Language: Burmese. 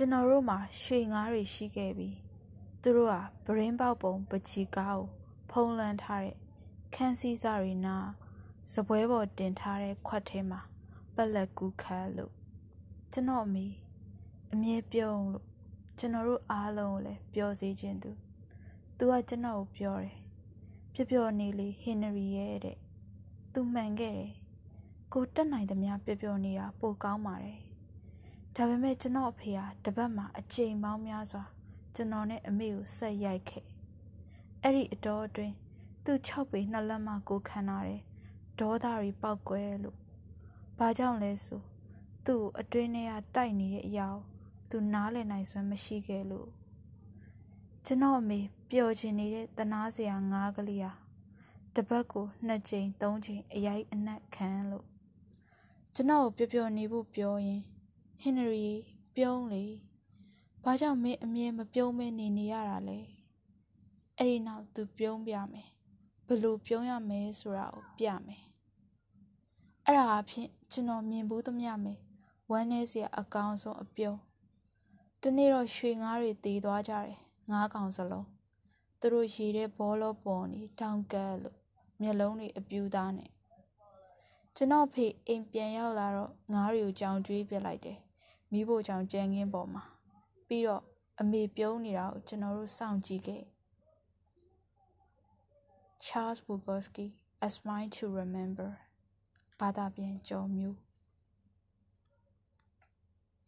ကျွန်တော်တို့မှာရွှေငါးတွေရှိခဲ့ပြီသူတို့ဟာဗရင်းပေါက်ပုံပကြီးကားကိုဖုံးလန်းထားတဲ့ခန်းစည်းစားတွေနာစပွဲပေါ်တင်ထားတဲ့ခွက်ထဲမှာပက်လက်ကူးခတ်လို့ကျွန်တော်အမေအမြဲပြုံးလို့ကျွန်တော်တို့အားလုံးကိုလည်းပြောစေခြင်းသူသူကကျွန်တော်ကိုပြောတယ်ပျော်ပျော်နေလေဟင်နရီရဲ့တဲ့သူမှန်ခဲ့တယ်ကိုတက်နိုင်သမျှပျော်ပျော်နေတာပိုကောင်းပါတယ် ဒါပေမဲ့ကျွန်တော်အဖေဟာတပတ်မှာအချိန်ပေါင်းများစွာကျွန်တော်နဲ့အမေကိုဆက်ရိုက်ခဲ့အဲ့ဒီအတော်အတွင်းသူ6ပေနှစ်လက်မှကိုခံရတယ်ဒေါသတွေပောက်ကွဲလို့ဘာကြောင့်လဲဆိုသူ့အတွင်းထဲကတိုက်နေတဲ့အရာကိုသူနားလည်နိုင်စွမ်းမရှိခဲ့လို့ကျွန်တော်အမေပျော်ချင်နေတဲ့တနာစရာငားကလေးဟာတပတ်ကိုနှစ်ကြိမ်သုံးကြိမ်အရိုက်အနက်ခံလို့ကျွန်တော်ကိုပျော်ပျော်နေဖို့ပြောရင် ဟင်နရီပြုံးလေဘာကြောင့်မင်းအမြဲမပြုံးမဲနေနေရတာလဲအဲ့ဒီနောက်သူပြုံးပြမယ်ဘလို့ပြုံးရမယ်ဆိုတာကိုပြမယ်အဲ့ဒါအဖြစ်ကျွန်တော်မြင်ဘူးသမျှမယ်ဝမ်းနေစရာအကောင်းဆုံးအပြုံးတနေ့တော့ရွှေငါးတွေတည်သွားကြတယ်ငါးကောင်စလုံးသူတို့ရေတဲ့ဘောလောပေါ်နေတောင်ကဲလို့မျက်လုံးတွေအပြူသားနဲ့ကျွန်တော်ဖေအိမ်ပြန်ရောက်လာတော့ငါးတွေကိုကြောင်ကျွေးပြလိုက်တယ် မိဖို့ကြောင့်ကြမ်းကင်းပေါ်မှာပြီးတော့အမေပြုံးနေတာကိုကျွန်တော်တို့စောင့်ကြည့်ခဲ့ Charles Bukowski A Smile to Remember ဘာသာပြန်ကျော်မျိုး